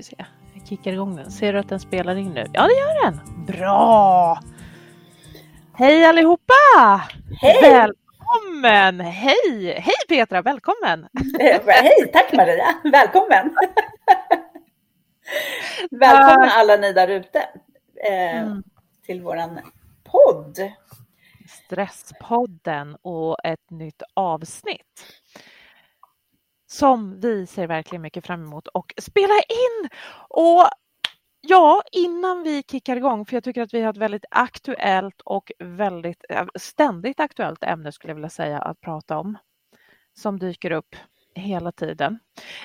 vi se. Jag kickar igång den. Ser du att den spelar in nu? Ja, det gör den! Bra! Hej allihopa! Hej! Välkommen! Hej! Hej Petra, välkommen! Hej, tack Maria! Välkommen! Välkomna alla ni där ute eh, Mm. till våran podd. Stresspodden och ett nytt avsnitt. Som vi ser verkligen mycket fram emot och spela in. Och ja, innan vi kickar igång, för jag tycker att vi har ett väldigt aktuellt och väldigt eh, ständigt aktuellt ämne skulle jag vilja säga att prata om. Som dyker upp hela tiden.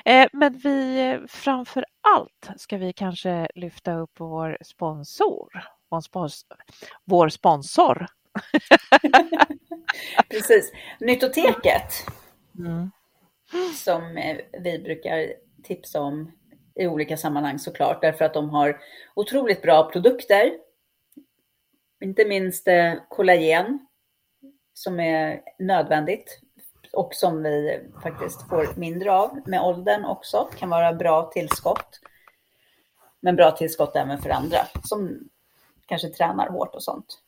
Eh, Men vi framför allt ska vi kanske lyfta upp vår sponsor. Vår sponsor, vår sponsor Precis. Nyttoteket Mm som eh, vi brukar tipsa om i olika sammanhang såklart, därför att de har otroligt bra produkter. Inte minst eh, kollagen som är nödvändigt och som vi faktiskt får mindre av med åldern också. Kan vara bra tillskott. Men bra tillskott även för andra som kanske tränar hårt och sånt.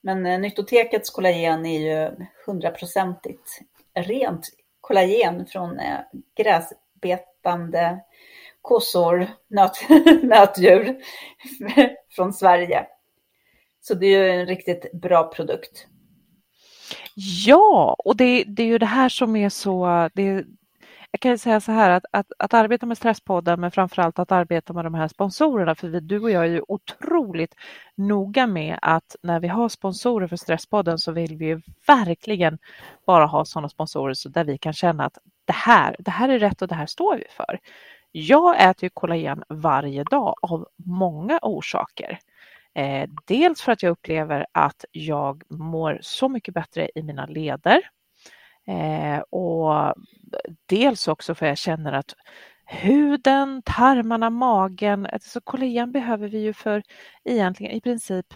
Men eh, Nyttotekets kollagen är ju hundraprocentigt rent kollagen från eh, gräsbetande kossor, nöt, nötdjur från Sverige. Så det är ju en riktigt bra produkt. Ja, och det, det är ju det här som är så... Det, jag kan ju säga så här att, att, att arbeta med Stresspodden men framförallt att arbeta med de här sponsorerna för vi, du och jag är ju otroligt noga med att när vi har sponsorer för Stresspodden så vill vi ju verkligen bara ha sådana sponsorer så där vi kan känna att det här, det här är rätt och det här står vi för. Jag äter ju kollagen varje dag av många orsaker. Eh, dels för att jag upplever att jag mår så mycket bättre i mina leder. Eh, och dels också för jag känner att huden, tarmarna, magen, alltså kollagen behöver vi ju för egentligen i princip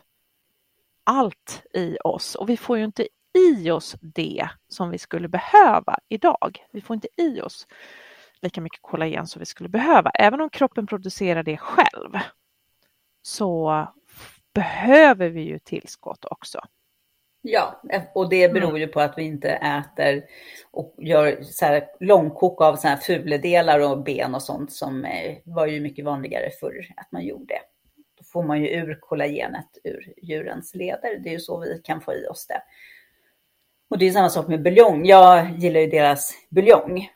allt i oss och vi får ju inte i oss det som vi skulle behöva idag. Vi får inte i oss lika mycket kollagen som vi skulle behöva. Även om kroppen producerar det själv så behöver vi ju tillskott också. Ja, och det beror ju på att vi inte äter och gör så här långkok av så här fuledelar och ben och sånt som eh, var ju mycket vanligare förr att man gjorde. Då får man ju ur kollagenet ur djurens leder. Det är ju så vi kan få i oss det. Och det är samma sak med buljong. Jag gillar ju deras buljong.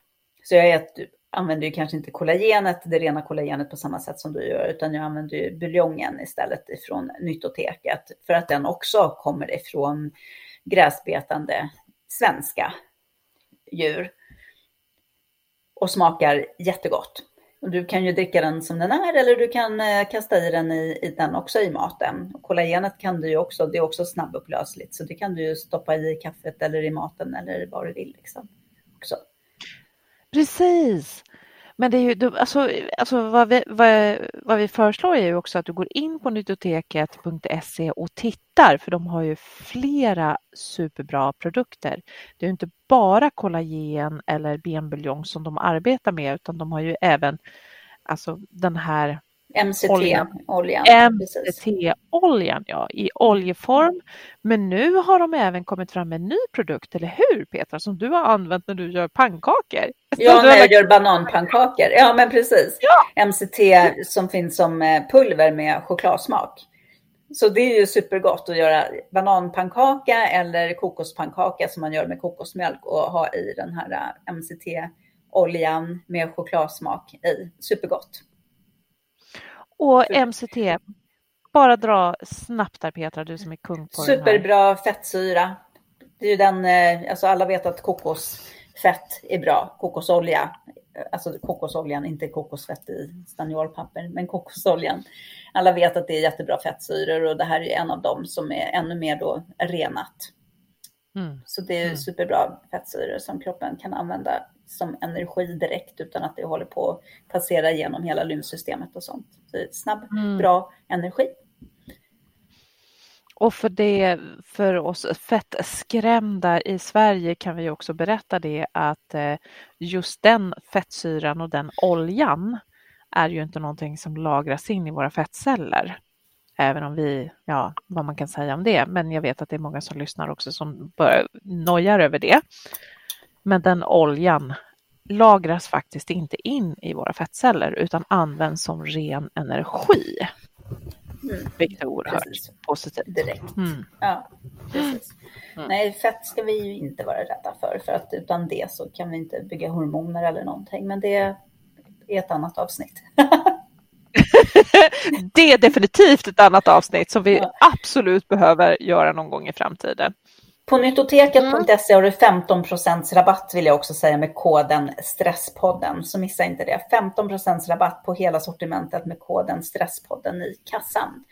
Så jag äter, använder ju kanske inte kollagenet, det rena kollagenet på samma sätt som du gör, utan jag använder ju buljongen istället ifrån Nyttoteket. För att den också kommer ifrån gräsbetande svenska djur. Och smakar jättegott. Och du kan ju dricka den som den är eller du kan eh, kasta i den i, i den också i maten. Och kollagenet kan du ju också, det är också snabbupplösligt. Så det kan du ju stoppa i kaffet eller i maten eller vad du vill. Liksom. Också. Precis. Men det är ju, alltså, alltså vad, vi, vad, vad vi föreslår är ju också att du går in på nyttoteket.se och tittar för de har ju flera superbra produkter. Det är inte bara kollagen eller benbuljong som de arbetar med utan de har ju även alltså, den här MCT-oljan. MCT-oljan ja, i oljeform. Men nu har de även kommit fram med en ny produkt, eller hur Petra, som du har använt när du gör pannkakor. Ja, när jag lagt- gör bananpannkakor. Ja, men precis. Ja. MCT som finns som eh, pulver med chokladsmak. Så det är ju supergott att göra bananpannkaka eller kokospannkaka som man gör med kokosmjölk och ha i den här eh, MCT-oljan med chokladsmak i. Supergott. Och MCT, bara dra snabbt där Petra, du som är kung på. Superbra fettsyra. Det är ju den, eh, alltså alla vet att kokosfett är bra, kokosolja. Alltså kokosoljan, inte kokosfett i staniolpapper, men kokosoljan. Alla vet att det är jättebra fettsyror och det här är en av dem som är ännu mer då renat. Mm. Så det är Mm. superbra fettsyror som kroppen kan använda som energi direkt utan att det håller på att passera genom hela lymfsystemet och sånt. Så det är snabb, Mm. bra energi. Och för, det, för oss fettskrämda i Sverige kan vi också berätta det att eh, just den fettsyran och den oljan är ju inte någonting som lagras in i våra fettceller. Även om vi, ja, vad man kan säga om det, men jag vet att det är många som lyssnar också som börjar nojar över det. Men den oljan lagras faktiskt inte in i våra fettceller utan används som ren energi. Mm. Vilket är oerhört precis. positivt. Direkt. Mm. Ja, precis. Mm. Nej, fett ska vi ju inte vara rädda för, för att utan det så kan vi inte bygga hormoner eller någonting. Men det är ett annat avsnitt. det är definitivt ett annat avsnitt som vi ja. absolut behöver göra någon gång i framtiden. På nyttoteket.se har du 15% rabatt vill jag också säga med koden Stresspodden. Så missa inte det. 15% rabatt på hela sortimentet med koden Stresspodden i kassan.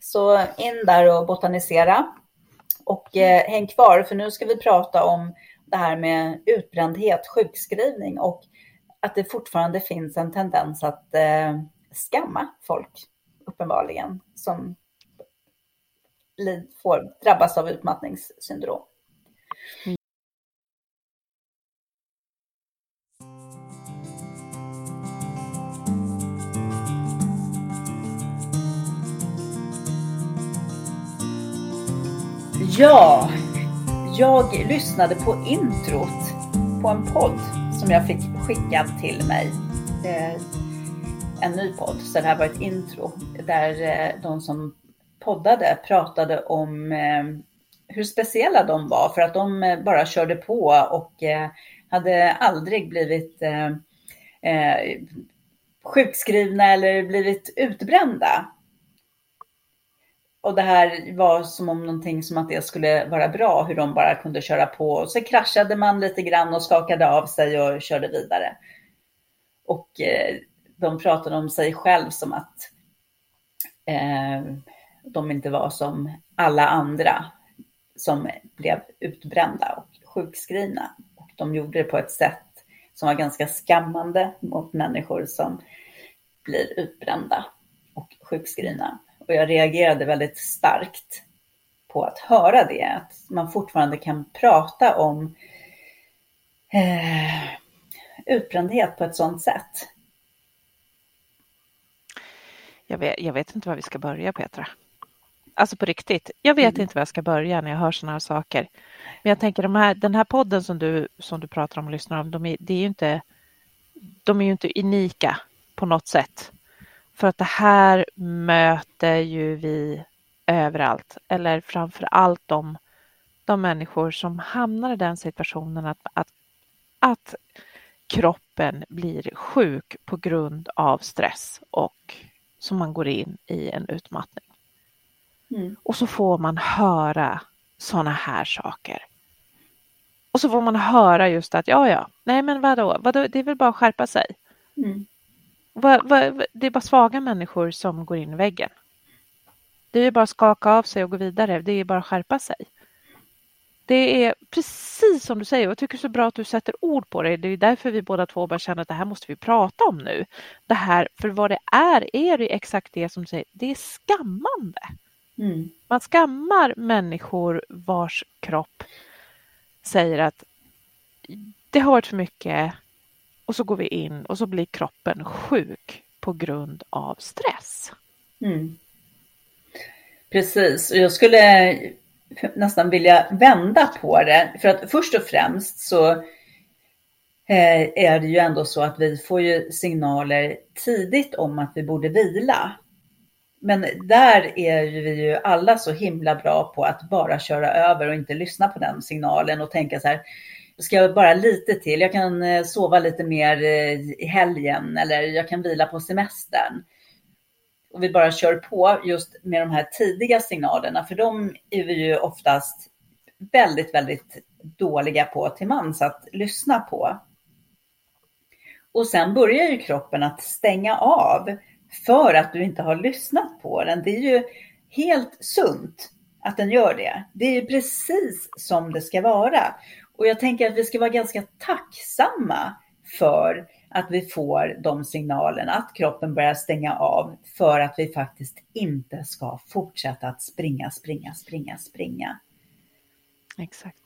Så in där och botanisera. Och eh, häng kvar för nu ska vi prata om det här med utbrändhet, sjukskrivning och att det fortfarande finns en tendens att eh, skamma folk uppenbarligen som får, drabbas av utmattningssyndrom. Ja, jag lyssnade på introt på en podd som jag fick skickad till mig. Eh, en ny podd, så det här var ett intro där eh, de som poddade pratade om eh, hur speciella de var för att de eh, bara körde på och eh, hade aldrig blivit eh, eh, sjukskrivna eller blivit utbrända. Och det här var som om någonting som att det skulle vara bra, hur de bara kunde köra på. Och så kraschade man lite grann och skakade av sig och körde vidare. Och eh, de pratade om sig själv som att de inte var som alla andra som blev utbrända och sjukskrivna. Och de gjorde det på ett sätt som var ganska skammande mot människor som blir utbrända och sjukskrivna. Och jag reagerade väldigt starkt på att höra det, att man fortfarande kan prata om eh, utbrändhet på ett sådant sätt. Jag vet, jag vet inte var vi ska börja Petra. Alltså på riktigt, jag vet mm. inte var jag ska börja när jag hör sådana här saker. Men jag tänker de här, den här podden som du, som du pratar om och lyssnar om, de är, det är ju inte, de är ju inte unika på något sätt. För att det här möter ju vi överallt, eller framför allt de, de människor som hamnar i den situationen att, att, att kroppen blir sjuk på grund av stress och som man går in i en utmattning. Mm. Och så får man höra sådana här saker. Och så får man höra just att ja, ja, nej men vadå, vadå det är väl bara att skärpa sig. Mm. Va, va, det är bara svaga människor som går in i väggen. Det är bara att skaka av sig och gå vidare. Det är bara att skärpa sig. Det är precis som du säger och jag tycker så bra att du sätter ord på det. Det är därför vi båda två bara känner att det här måste vi prata om nu. Det här, för vad det är, är det exakt det som du säger, det är skammande. Mm. Man skammar människor vars kropp säger att det har varit för mycket och så går vi in och så blir kroppen sjuk på grund av stress. Mm. Precis, och jag skulle nästan vilja vända på det. För att först och främst så eh, är det ju ändå så att vi får ju signaler tidigt om att vi borde vila. Men där är vi ju alla så himla bra på att bara köra över och inte lyssna på den signalen och tänka så här, ska jag bara lite till, jag kan eh, sova lite mer eh, i helgen eller jag kan vila på semestern. Och vi bara kör på just med de här tidiga signalerna, för de är vi ju oftast väldigt, väldigt dåliga på till mans att lyssna på. Och sen börjar ju kroppen att stänga av för att du inte har lyssnat på den. Det är ju helt sunt att den gör det. Det är precis som det ska vara. Och jag tänker att vi ska vara ganska tacksamma för att vi får de signalerna, att kroppen börjar stänga av för att vi faktiskt inte ska fortsätta att springa, springa, springa, springa. Exakt.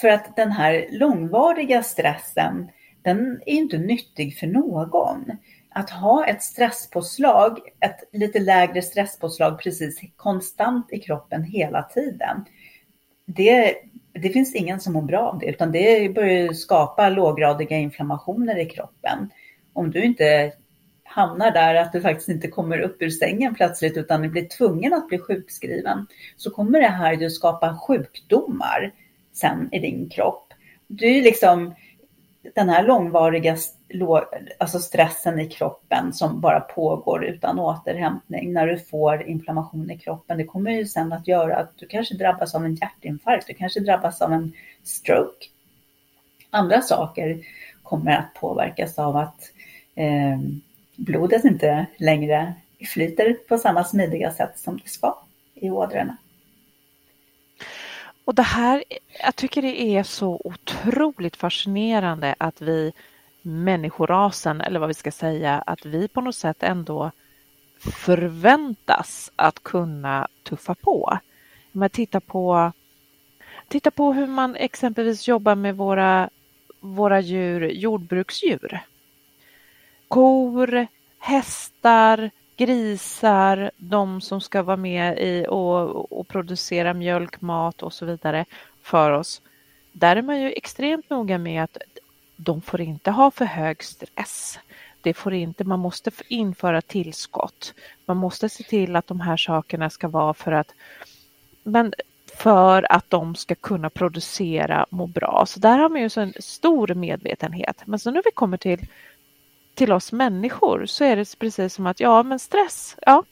För att den här långvariga stressen, den är inte nyttig för någon att ha ett stresspåslag, ett lite lägre stresspåslag precis konstant i kroppen hela tiden. Det, det finns ingen som mår bra av det, utan det börjar skapa låggradiga inflammationer i kroppen. Om du inte hamnar där att du faktiskt inte kommer upp ur sängen plötsligt utan blir tvungen att bli sjukskriven så kommer det här ju skapa sjukdomar sen i din kropp. Du är liksom den här långvariga alltså stressen i kroppen som bara pågår utan återhämtning när du får inflammation i kroppen. Det kommer ju sen att göra att du kanske drabbas av en hjärtinfarkt, du kanske drabbas av en stroke. Andra saker kommer att påverkas av att eh, blodet inte längre flyter på samma smidiga sätt som det ska i ådrorna. Och det här, jag tycker det är så otroligt fascinerande att vi människorasen, eller vad vi ska säga, att vi på något sätt ändå förväntas att kunna tuffa på. Men titta på, titta på hur man exempelvis jobbar med våra, våra djur, jordbruksdjur. Kor, hästar, grisar, de som ska vara med i och, och producera mjölk, mat och så vidare för oss. Där är man ju extremt noga med att de får inte ha för hög stress. Det får inte, man måste införa tillskott. Man måste se till att de här sakerna ska vara för att men för att de ska kunna producera, må bra. Så där har man ju så en stor medvetenhet. Men så när vi kommer till till oss människor så är det precis som att ja, men stress, ja,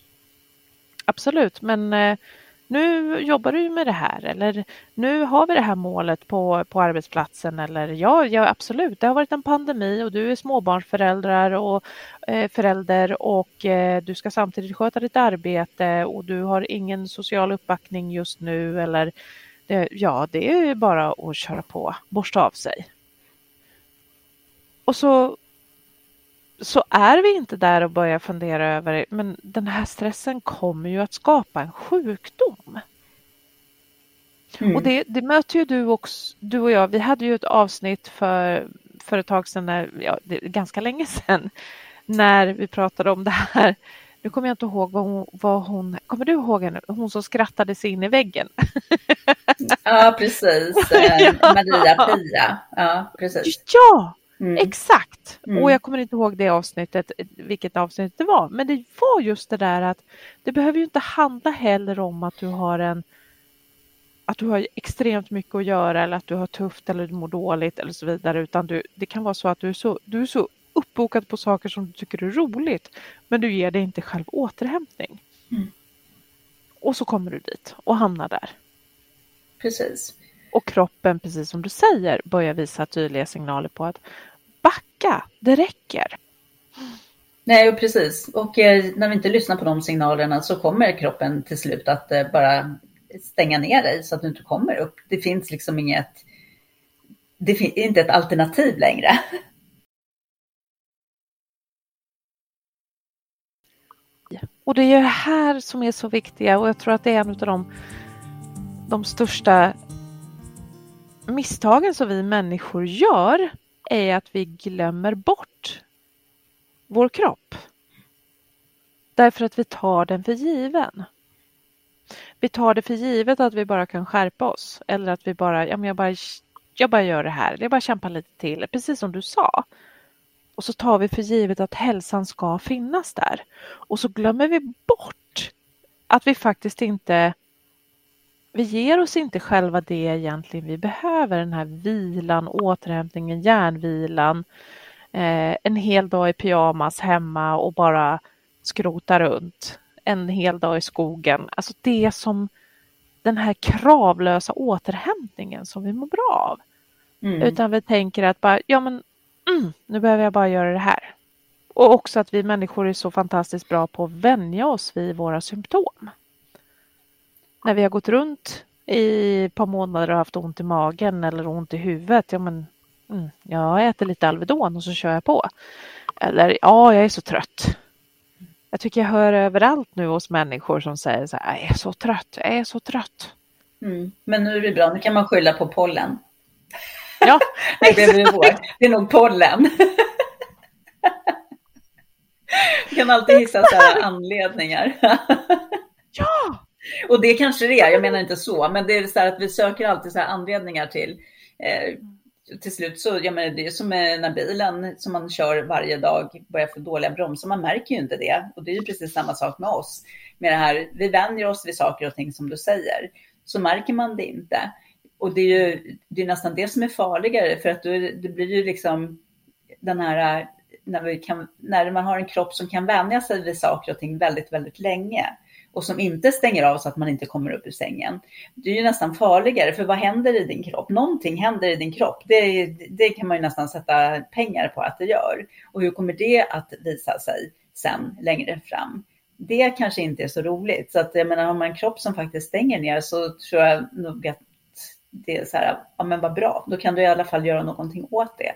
absolut, men eh, nu jobbar du med det här eller nu har vi det här målet på, på arbetsplatsen eller ja, ja, absolut, det har varit en pandemi och du är småbarnsföräldrar och eh, förälder och eh, du ska samtidigt sköta ditt arbete och du har ingen social uppbackning just nu eller det, ja, det är bara att köra på, borsta av sig. Och så så är vi inte där och börjar fundera över, men den här stressen kommer ju att skapa en sjukdom. Mm. Och det, det, möter ju du också, du och jag, vi hade ju ett avsnitt för, för ett tag sedan, när, ja, det, ganska länge sedan, när vi pratade om det här. Nu kommer jag inte ihåg vad hon, vad hon kommer du ihåg henne? Hon som skrattade sig in i väggen. Ja, precis. ja. Maria Pia. Ja, precis. Ja, Mm. Exakt! Mm. Och jag kommer inte ihåg det avsnittet, vilket avsnitt det var. Men det var just det där att det behöver ju inte handla heller om att du har en att du har extremt mycket att göra eller att du har tufft eller du mår dåligt eller så vidare. Utan du, det kan vara så att du är så, du är så uppbokad på saker som du tycker är roligt. Men du ger dig inte själv återhämtning. Mm. Och så kommer du dit och hamnar där. Precis. Och kroppen, precis som du säger, börjar visa tydliga signaler på att backa, det räcker. Nej, precis. Och eh, när vi inte lyssnar på de signalerna så kommer kroppen till slut att eh, bara stänga ner dig så att du inte kommer upp. Det finns liksom inget, det är inte ett alternativ längre. Och det är det här som är så viktiga och jag tror att det är en av de, de största misstagen som vi människor gör är att vi glömmer bort vår kropp. Därför att vi tar den för given. Vi tar det för givet att vi bara kan skärpa oss eller att vi bara, ja men jag bara, jag bara gör det här, jag bara kämpar lite till, precis som du sa. Och så tar vi för givet att hälsan ska finnas där. Och så glömmer vi bort att vi faktiskt inte vi ger oss inte själva det egentligen vi behöver, den här vilan, återhämtningen, järnvilan, eh, en hel dag i pyjamas hemma och bara skrota runt, en hel dag i skogen. Alltså det som den här kravlösa återhämtningen som vi mår bra av. Mm. Utan vi tänker att bara, ja men mm, nu behöver jag bara göra det här. Och också att vi människor är så fantastiskt bra på att vänja oss vid våra symptom när vi har gått runt i ett par månader och haft ont i magen eller ont i huvudet, ja men mm, jag äter lite Alvedon och så kör jag på. Eller ja, jag är så trött. Jag tycker jag hör överallt nu hos människor som säger så här, jag är så trött, jag är så trött. Mm. Men nu är det bra, nu kan man skylla på pollen. Ja, det, är det är nog pollen. Du kan alltid hitta så anledningar. Och det kanske det är, jag menar inte så, men det är så här att vi söker alltid så här anledningar till eh, till slut så, jag menar, det är som när bilen som man kör varje dag börjar få dåliga bromsar, man märker ju inte det. Och det är ju precis samma sak med oss. Med det här, vi vänjer oss vid saker och ting som du säger, så märker man det inte. Och det är ju det är nästan det som är farligare, för att du, det blir ju liksom den här, när, vi kan, när man har en kropp som kan vänja sig vid saker och ting väldigt, väldigt länge och som inte stänger av så att man inte kommer upp ur sängen. Det är ju nästan farligare, för vad händer i din kropp? Någonting händer i din kropp. Det, det kan man ju nästan sätta pengar på att det gör. Och hur kommer det att visa sig sen längre fram? Det kanske inte är så roligt. Så att jag menar, har man en kropp som faktiskt stänger ner så tror jag nog att det är så här, ja men vad bra, då kan du i alla fall göra någonting åt det.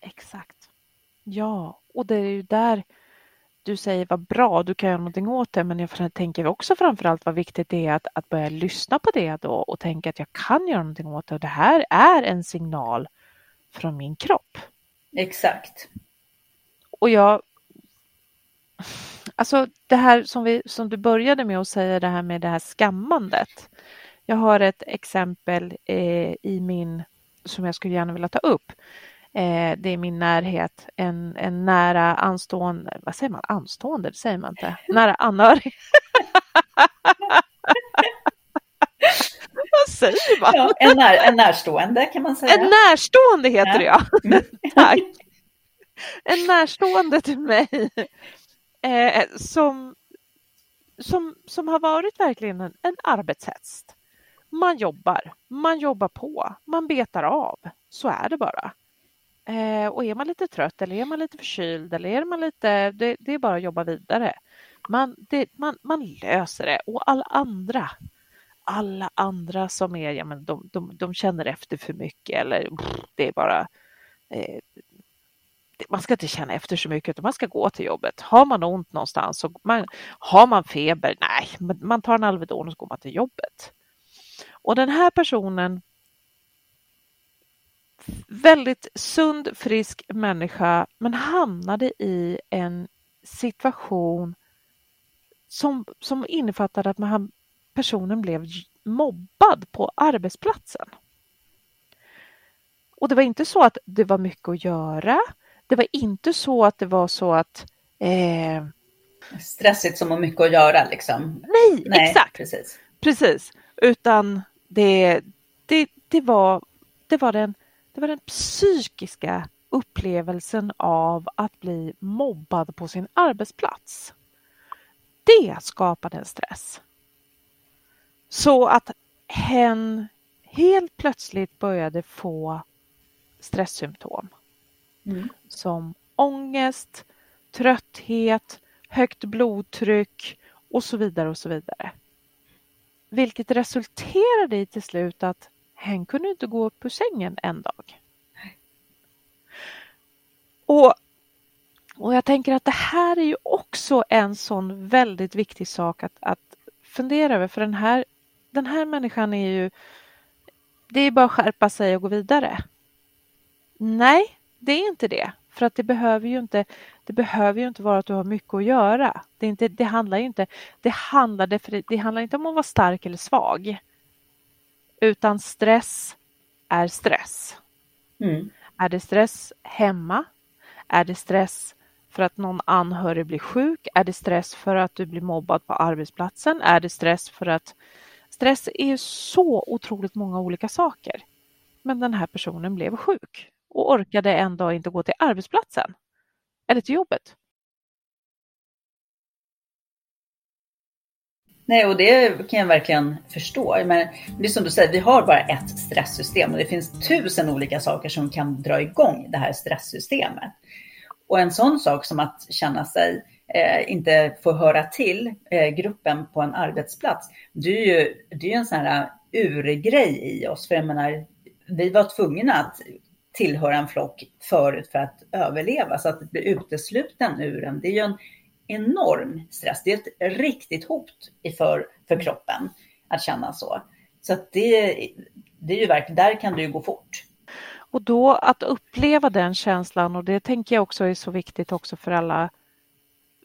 Exakt. Ja, och det är ju där du säger vad bra, du kan göra någonting åt det, men jag tänker också framförallt vad viktigt det är att, att börja lyssna på det då och tänka att jag kan göra någonting åt det och det här är en signal från min kropp. Exakt. Och jag Alltså det här som, vi, som du började med att säga det här med det här skammandet. Jag har ett exempel eh, i min som jag skulle gärna vilja ta upp. Eh, det är min närhet, en, en nära anstående, vad säger man, anstående, det säger man inte, nära anhörig. vad säger man? Ja, en, när, en närstående kan man säga. En närstående heter ja. det ja. Tack. En närstående till mig eh, som, som, som har varit verkligen en, en arbetshäst. Man jobbar, man jobbar på, man betar av. Så är det bara. Eh, och är man lite trött eller är man lite förkyld eller är man lite, det, det är bara att jobba vidare. Man, det, man, man löser det och alla andra, alla andra som är, ja men de, de, de känner efter för mycket eller pff, det är bara eh, man ska inte känna efter så mycket utan man ska gå till jobbet. Har man ont någonstans, och man, har man feber, nej, man tar en Alvedon och så går man till jobbet. Och den här personen väldigt sund, frisk människa men hamnade i en situation som, som innefattade att man, personen blev mobbad på arbetsplatsen. Och det var inte så att det var mycket att göra. Det var inte så att det var så att eh... Stressigt som har mycket att göra liksom. Nej, Nej exakt. Precis. precis. Utan det, det, det, var, det var den det var den psykiska upplevelsen av att bli mobbad på sin arbetsplats. Det skapade en stress. Så att hen helt plötsligt började få stresssymptom. Mm. Som ångest, trötthet, högt blodtryck och så vidare och så vidare. Vilket resulterade i till slut att hen kunde inte gå upp ur sängen en dag. Och, och jag tänker att det här är ju också en sån väldigt viktig sak att, att fundera över för den här, den här människan är ju det är bara att skärpa sig och gå vidare. Nej, det är inte det. För att det behöver ju inte, det behöver ju inte vara att du har mycket att göra. Det, är inte, det handlar ju inte, det handlar, det, det handlar inte om att vara stark eller svag. Utan stress är stress. Mm. Är det stress hemma? Är det stress för att någon anhörig blir sjuk? Är det stress för att du blir mobbad på arbetsplatsen? Är det stress för att stress är så otroligt många olika saker. Men den här personen blev sjuk och orkade en dag inte gå till arbetsplatsen eller till jobbet. Nej, och det kan jag verkligen förstå. Men det är som du säger, vi har bara ett stresssystem och det finns tusen olika saker som kan dra igång det här stresssystemet. Och en sån sak som att känna sig eh, inte få höra till eh, gruppen på en arbetsplats, det är ju det är en sån här urgrej i oss. För jag menar, vi var tvungna att tillhöra en flock förut för att överleva, så att bli utesluten ur den, det är ju en enorm stress. Det är ett riktigt hot för, för mm. kroppen att känna så. Så det, det är ju verkligen, där kan det ju gå fort. Och då att uppleva den känslan och det tänker jag också är så viktigt också för alla,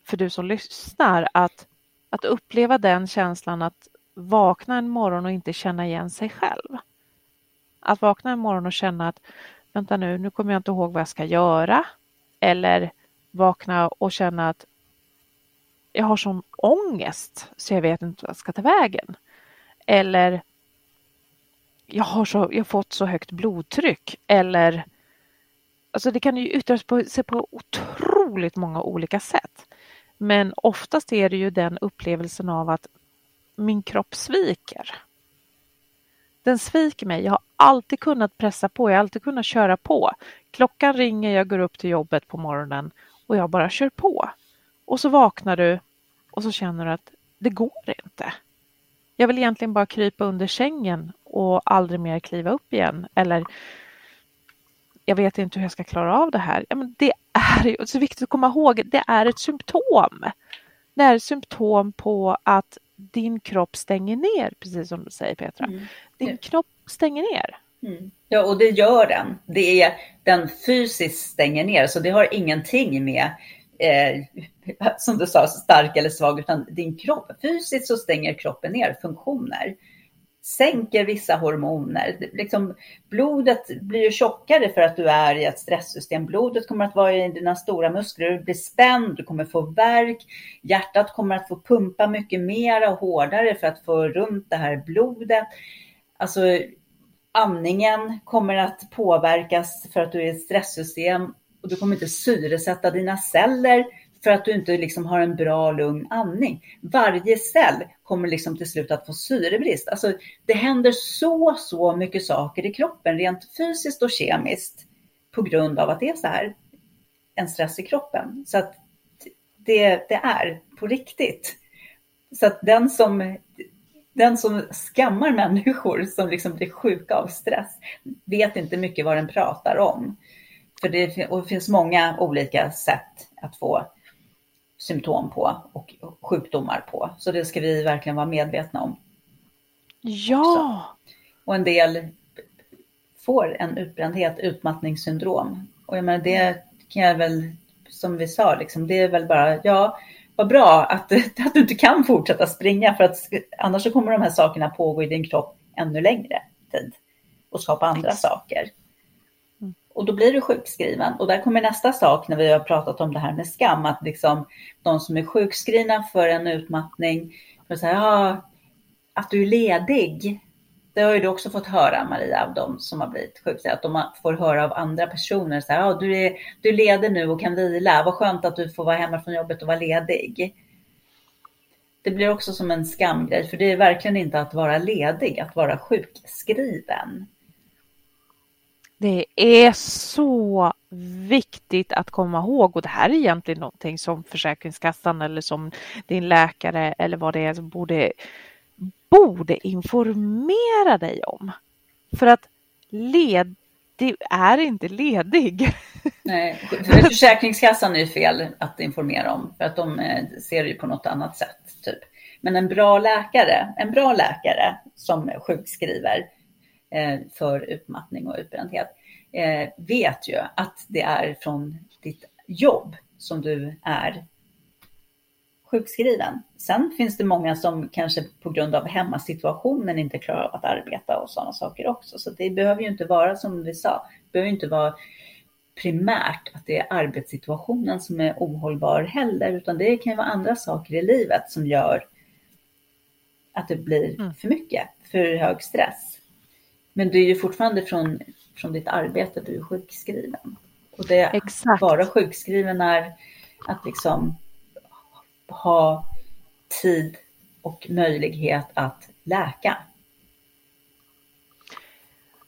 för du som lyssnar, att, att uppleva den känslan att vakna en morgon och inte känna igen sig själv. Att vakna en morgon och känna att vänta nu, nu kommer jag inte ihåg vad jag ska göra. Eller vakna och känna att jag har sån ångest så jag vet inte vad jag ska ta vägen. Eller jag har, så, jag har fått så högt blodtryck. Eller Alltså det kan ju yttra sig på otroligt många olika sätt. Men oftast är det ju den upplevelsen av att min kropp sviker. Den sviker mig. Jag har alltid kunnat pressa på, jag har alltid kunnat köra på. Klockan ringer, jag går upp till jobbet på morgonen och jag bara kör på. Och så vaknar du och så känner du att det går inte. Jag vill egentligen bara krypa under sängen och aldrig mer kliva upp igen. Eller jag vet inte hur jag ska klara av det här. Ja, men det är så viktigt att komma ihåg, det är ett symptom. Det är ett symptom på att din kropp stänger ner, precis som du säger Petra. Mm. Din kropp stänger ner. Mm. Ja, och det gör den. Det är den fysiskt stänger ner, så det har ingenting med eh, som du sa, stark eller svag, utan din kropp. Fysiskt så stänger kroppen ner funktioner sänker vissa hormoner. Liksom, blodet blir ju tjockare för att du är i ett stresssystem. Blodet kommer att vara i dina stora muskler, du blir spänd, du kommer få värk. Hjärtat kommer att få pumpa mycket mer och hårdare för att få runt det här blodet. Alltså, andningen kommer att påverkas för att du är i ett stresssystem och du kommer inte syresätta dina celler för att du inte liksom har en bra lugn andning. Varje cell kommer liksom till slut att få syrebrist. Alltså, det händer så, så mycket saker i kroppen rent fysiskt och kemiskt på grund av att det är så här. En stress i kroppen. Så att det, det är på riktigt. Så att den som, den som skammar människor som liksom blir sjuka av stress vet inte mycket vad den pratar om. För det, och det finns många olika sätt att få symptom på och sjukdomar på. Så det ska vi verkligen vara medvetna om. Ja! Också. Och en del får en utbrändhet, utmattningssyndrom. Och jag menar, det kan jag väl, som vi sa, liksom, det är väl bara, ja, vad bra att, att du inte kan fortsätta springa för att annars så kommer de här sakerna pågå i din kropp ännu längre tid och skapa andra saker. Och då blir du sjukskriven. Och där kommer nästa sak när vi har pratat om det här med skam, att liksom de som är sjukskrivna för en utmattning, för så här, ja, att du är ledig. Det har ju du också fått höra Maria av de som har blivit sjukskrivna, att de får höra av andra personer så här, ja, du är, du är ledig nu och kan vila, vad skönt att du får vara hemma från jobbet och vara ledig. Det blir också som en skamgrej, för det är verkligen inte att vara ledig, att vara sjukskriven. Det är så viktigt att komma ihåg och det här är egentligen någonting som Försäkringskassan eller som din läkare eller vad det är som borde, borde informera dig om. För att led, det är inte ledig. Nej, Försäkringskassan är fel att informera om för att de eh, ser det ju på något annat sätt. Typ. Men en bra läkare, en bra läkare som sjukskriver för utmattning och utbrändhet eh, vet ju att det är från ditt jobb som du är sjukskriven. Sen finns det många som kanske på grund av hemmasituationen inte klarar av att arbeta och sådana saker också. Så det behöver ju inte vara som vi sa, det behöver inte vara primärt att det är arbetssituationen som är ohållbar heller, utan det kan ju vara andra saker i livet som gör att det blir mm. för mycket, för hög stress. Men du är ju fortfarande från, från ditt arbete, du är sjukskriven. Och det Exakt. vara sjukskriven är att liksom ha tid och möjlighet att läka.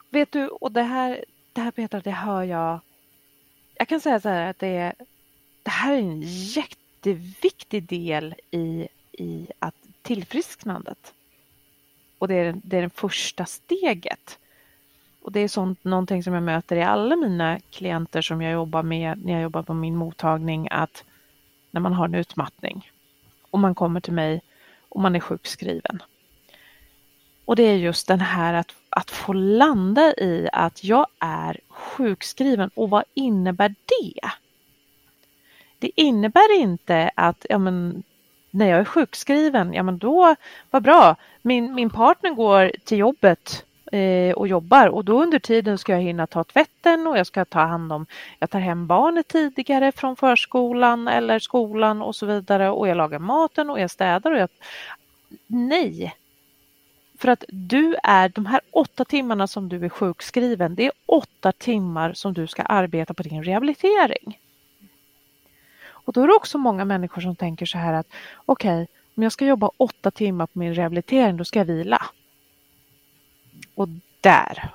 Vet du, och det här, det här Petra, det hör jag. Jag kan säga så här att det, det här är en jätteviktig del i, i att tillfrisknandet. Och det är, det är det första steget. Och det är sånt, någonting som jag möter i alla mina klienter som jag jobbar med när jag jobbar på min mottagning att när man har en utmattning och man kommer till mig och man är sjukskriven. Och det är just den här att, att få landa i att jag är sjukskriven och vad innebär det? Det innebär inte att ja, men, när jag är sjukskriven, ja men då, vad bra, min, min partner går till jobbet eh, och jobbar och då under tiden ska jag hinna ta tvätten och jag ska ta hand om, jag tar hem barnet tidigare från förskolan eller skolan och så vidare och jag lagar maten och jag städar och jag... Nej! För att du är, de här åtta timmarna som du är sjukskriven, det är åtta timmar som du ska arbeta på din rehabilitering. Och då är det också många människor som tänker så här att okej, okay, om jag ska jobba åtta timmar på min rehabilitering, då ska jag vila. Och där,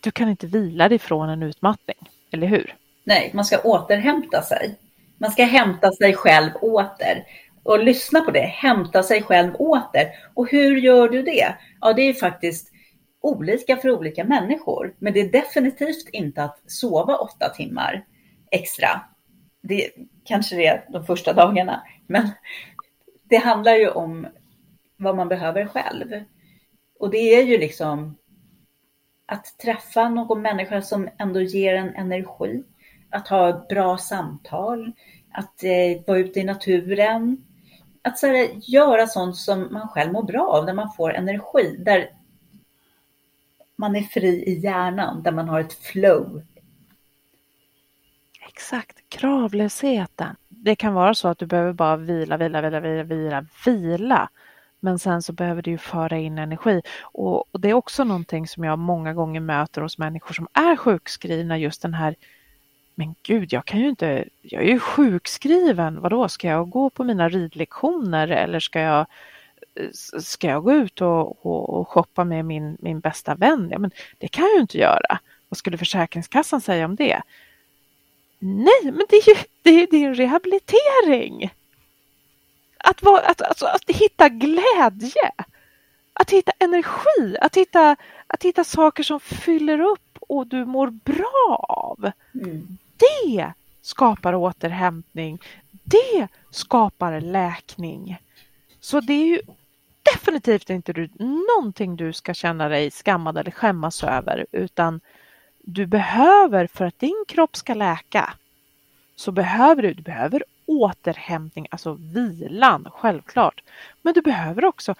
du kan inte vila dig från en utmattning, eller hur? Nej, man ska återhämta sig. Man ska hämta sig själv åter. Och lyssna på det, hämta sig själv åter. Och hur gör du det? Ja, det är faktiskt olika för olika människor. Men det är definitivt inte att sova åtta timmar extra. Det kanske det är de första dagarna. Men det handlar ju om vad man behöver själv. Och det är ju liksom att träffa någon människa som ändå ger en energi, att ha bra samtal, att eh, vara ute i naturen, att så här, göra sånt som man själv mår bra av, där man får energi, där man är fri i hjärnan, där man har ett flow. Exakt, kravlösheten. Det kan vara så att du behöver bara vila, vila, vila, vila, vila, vila men sen så behöver du ju föra in energi och, och, det är också någonting som jag många gånger möter hos människor som är sjukskrivna, just den här men gud, jag kan ju inte, jag är ju sjukskriven, vadå, ska jag gå på mina ridlektioner eller ska jag ska jag gå ut och, och, och shoppa med min, min bästa vän? Ja, men det kan jag ju inte göra. Vad skulle Försäkringskassan säga om det? Nej, men det är ju det är, det är en rehabilitering. Att, vara, att, alltså, att hitta glädje, att hitta energi, att hitta, att hitta saker som fyller upp och du mår bra av. Mm. Det skapar återhämtning. Det skapar läkning. Så det är ju definitivt inte du, någonting du ska känna dig skammad eller skämmas över utan du behöver för att din kropp ska läka så behöver du, du behöver återhämtning, alltså vilan, självklart. Men du behöver också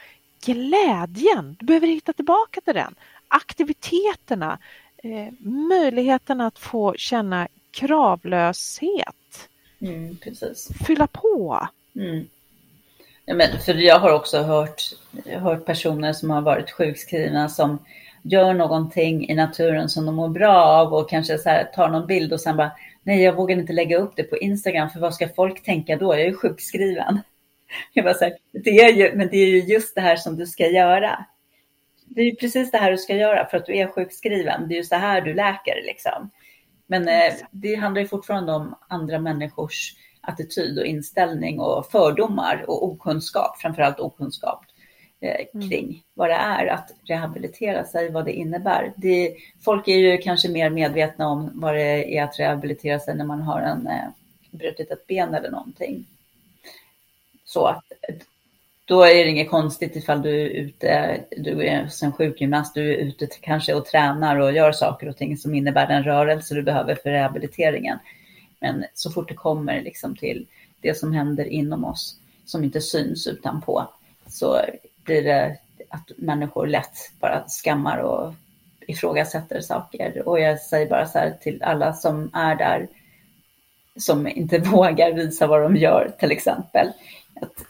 glädjen. Du behöver hitta tillbaka till den. Aktiviteterna, eh, möjligheten att få känna kravlöshet. Mm. Fylla på. Mm. Ja, men för jag har också hört, hört personer som har varit sjukskrivna som gör någonting i naturen som de mår bra av och kanske så här, tar någon bild och sen bara nej, jag vågar inte lägga upp det på Instagram för vad ska folk tänka då? Jag är ju sjukskriven. Jag bara så här, det är ju, men det är ju just det här som du ska göra. Det är ju precis det här du ska göra för att du är sjukskriven. Det är ju så här du läker liksom. Men eh, det handlar ju fortfarande om andra människors attityd och inställning och fördomar och okunskap, framförallt okunskap eh, mm. kring vad det är att rehabilitera sig, vad det innebär. Det, folk är ju kanske mer medvetna om vad det är att rehabilitera sig när man har en, eh, brutit ett ben eller någonting. Så att då är det inget konstigt ifall du är ute, du är som sjukgymnast, du är ute kanske och tränar och gör saker och ting som innebär den rörelse du behöver för rehabiliteringen. Men så fort det kommer liksom till det som händer inom oss som inte syns utanpå så blir det att människor lätt bara skammar och ifrågasätter saker. Och jag säger bara så här till alla som är där, som inte vågar visa vad de gör till exempel. Att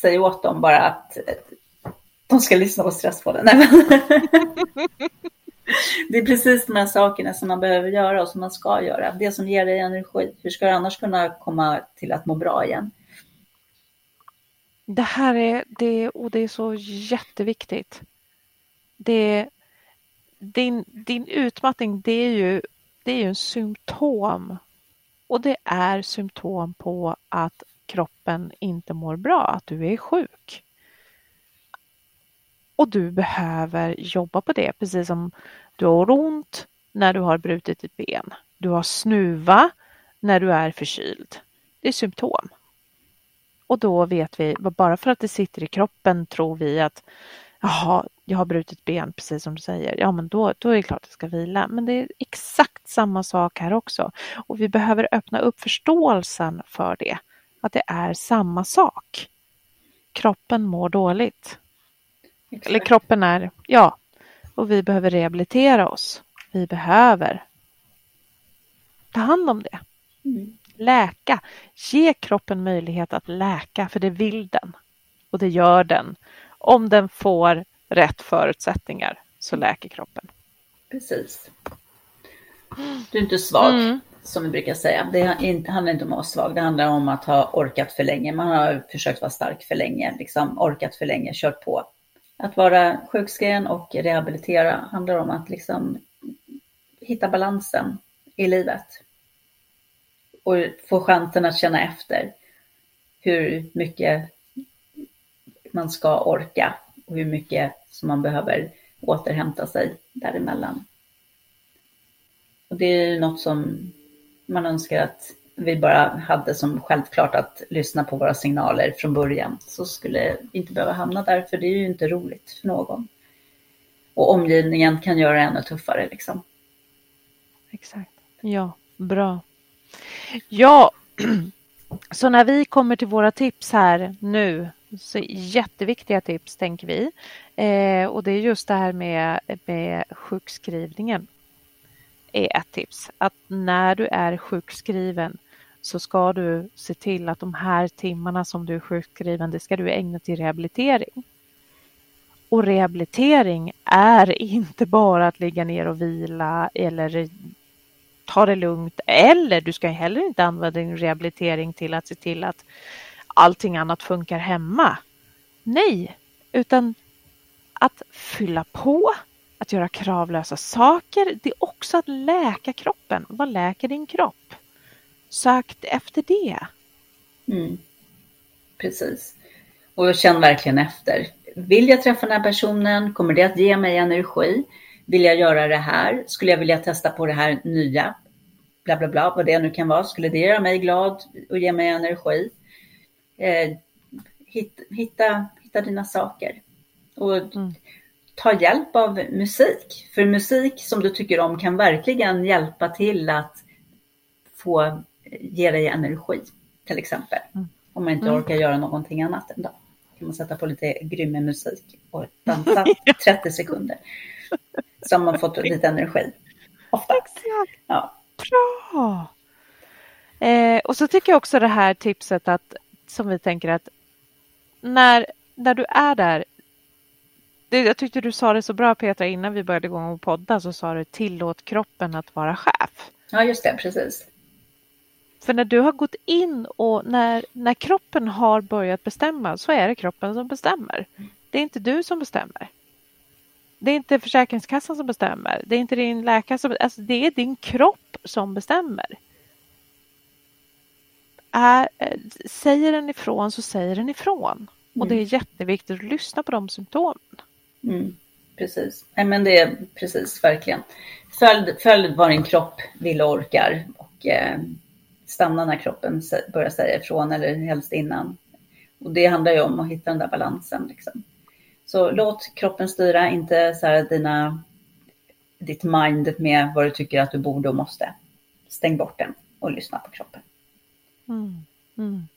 säg åt dem bara att de ska lyssna på Stresspodden. det är precis de här sakerna som man behöver göra och som man ska göra. Det som ger dig energi. Hur ska du annars kunna komma till att må bra igen? Det här är, det, och det är så jätteviktigt. Det, din, din utmattning det är, ju, det är ju en symptom. Och det är symptom på att kroppen inte mår bra, att du är sjuk. Och du behöver jobba på det, precis som du har ont när du har brutit ett ben. Du har snuva när du är förkyld. Det är symptom. Och då vet vi, bara för att det sitter i kroppen tror vi att Jaha, jag har brutit ben precis som du säger. Ja, men då, då är det klart att jag ska vila. Men det är exakt samma sak här också. Och vi behöver öppna upp förståelsen för det. Att det är samma sak. Kroppen mår dåligt. Exakt. Eller kroppen är, ja, och vi behöver rehabilitera oss. Vi behöver ta hand om det. Mm. Läka. Ge kroppen möjlighet att läka, för det vill den. Och det gör den. Om den får rätt förutsättningar så läker kroppen. Precis. Du är inte svag, mm. som vi brukar säga. Det handlar inte om att vara svag, det handlar om att ha orkat för länge. Man har försökt vara stark för länge, liksom orkat för länge, kört på. Att vara sjukskriven och rehabilitera handlar om att liksom hitta balansen i livet. Och få chansen att känna efter hur mycket man ska orka och hur mycket som man behöver återhämta sig däremellan. Och det är något som man önskar att vi bara hade som självklart att lyssna på våra signaler från början så skulle vi inte behöva hamna där för det är ju inte roligt för någon. Och omgivningen kan göra det ännu tuffare liksom. Exakt. Ja, bra. Ja, så när vi kommer till våra tips här nu, så jätteviktiga tips tänker vi. Eh, och det är just det här med, med sjukskrivningen är ett tips. Att när du är sjukskriven så ska du se till att de här timmarna som du är sjukskriven, det ska du ägna till rehabilitering. Och rehabilitering är inte bara att ligga ner och vila eller ta det lugnt. Eller du ska heller inte använda din rehabilitering till att se till att allting annat funkar hemma. Nej, utan att fylla på, att göra kravlösa saker. Det är också att läka kroppen. Vad läker din kropp? Sökt efter det. Mm. Precis. Och känn verkligen efter. Vill jag träffa den här personen? Kommer det att ge mig energi? Vill jag göra det här? Skulle jag vilja testa på det här nya? Bla, bla, bla, vad det nu kan vara. Skulle det göra mig glad och ge mig energi? Eh, hitta, hitta, hitta dina saker. Och mm. ta hjälp av musik. För musik som du tycker om kan verkligen hjälpa till att få ge dig energi, till exempel. Mm. Om man inte mm. orkar göra någonting annat en dag. kan man sätta på lite grym musik och dansa 30 sekunder. Så har man fått lite energi. Ofta. Exakt. Ja. Bra! Eh, och så tycker jag också det här tipset att som vi tänker att när, när du är där det, jag tyckte du sa det så bra Petra innan vi började igång och podda så sa du tillåt kroppen att vara chef. Ja just det, precis. För när du har gått in och när, när kroppen har börjat bestämma så är det kroppen som bestämmer. Det är inte du som bestämmer. Det är inte Försäkringskassan som bestämmer. Det är inte din läkare som alltså Det är din kropp som bestämmer. Är, säger den ifrån så säger den ifrån. Mm. Och det är mm. jätteviktigt att lyssna på de symptomen. Mm, precis. Nej, men det är precis, verkligen. Följ, följ vad din kropp vill och orkar. Och, eh, stanna när kroppen börjar säga ifrån eller helst innan. Och det handlar ju om att hitta den där balansen. Liksom. Så låt kroppen styra, inte så här dina, ditt mind med vad du tycker att du borde och måste. Stäng bort den och lyssna på kroppen. Mm. Mm.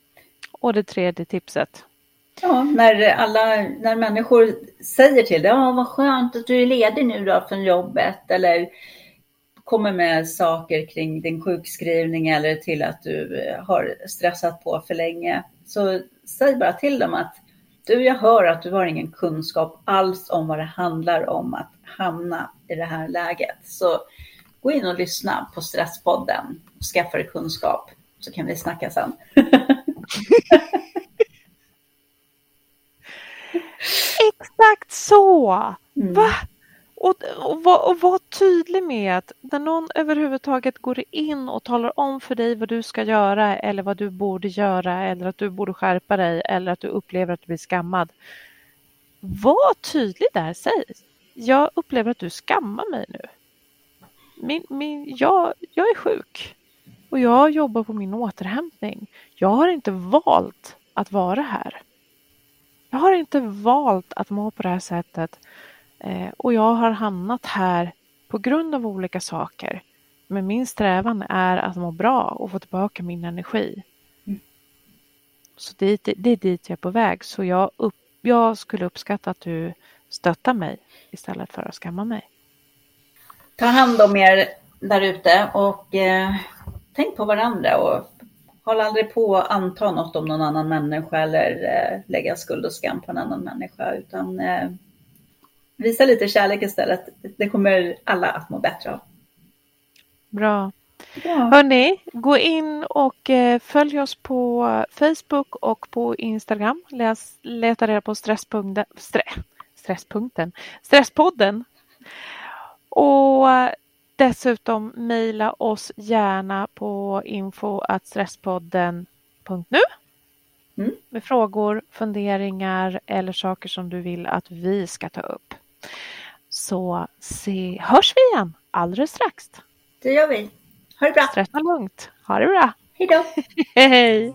Och det tredje tipset? Ja, när, alla, när människor säger till dig, ja vad skönt att du är ledig nu då från jobbet eller kommer med saker kring din sjukskrivning eller till att du har stressat på för länge. Så säg bara till dem att du, jag hör att du har ingen kunskap alls om vad det handlar om att hamna i det här läget. Så gå in och lyssna på Stresspodden och skaffa dig kunskap så kan vi snacka sen. Exakt så! Mm. Va? Och, och, var, och var tydlig med att när någon överhuvudtaget går in och talar om för dig vad du ska göra eller vad du borde göra eller att du borde skärpa dig eller att du upplever att du blir skammad. Var tydlig där, säg. Jag upplever att du skammar mig nu. Min, min, jag, jag är sjuk och jag jobbar på min återhämtning. Jag har inte valt att vara här. Jag har inte valt att må på det här sättet och jag har hamnat här på grund av olika saker. Men min strävan är att må bra och få tillbaka min energi. Mm. Så det, det, är dit jag är på väg. Så jag, upp, jag skulle uppskatta att du stöttar mig istället för att skamma mig. Ta hand om er där ute och eh, tänk på varandra och håll aldrig på att anta något om någon annan människa eller eh, lägga skuld och skam på en annan människa utan eh, visa lite kärlek istället. Det kommer alla att må bättre av. Bra. Ja. Hörni, gå in och eh, följ oss på Facebook och på Instagram. Läs, leta reda på stresspunkten, stress, stresspunkten, Stresspodden. Och dessutom mejla oss gärna på info.stresspodden.nu mm. med frågor, funderingar eller saker som du vill att vi ska ta upp. Så se, hörs vi igen alldeles strax. Det gör vi. Ha det bra. Stressa lugnt. Ha det bra. Hej då. Hej.